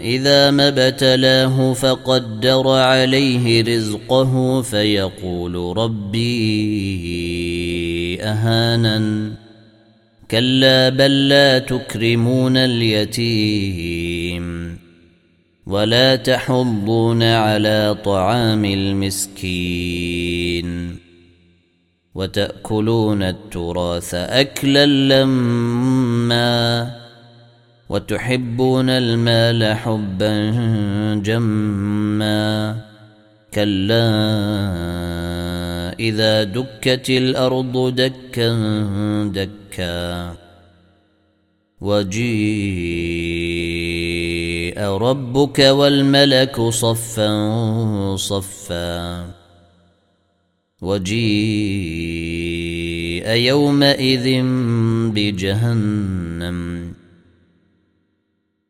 إذا ما ابتلاه فقدر عليه رزقه فيقول ربي أهانن. كلا بل لا تكرمون اليتيم ولا تحضون على طعام المسكين وتأكلون التراث أكلا لما وتحبون المال حبا جما كلا إذا دكت الأرض دكا دكا وجيء ربك والملك صفا صفا وجيء يومئذ بجهنم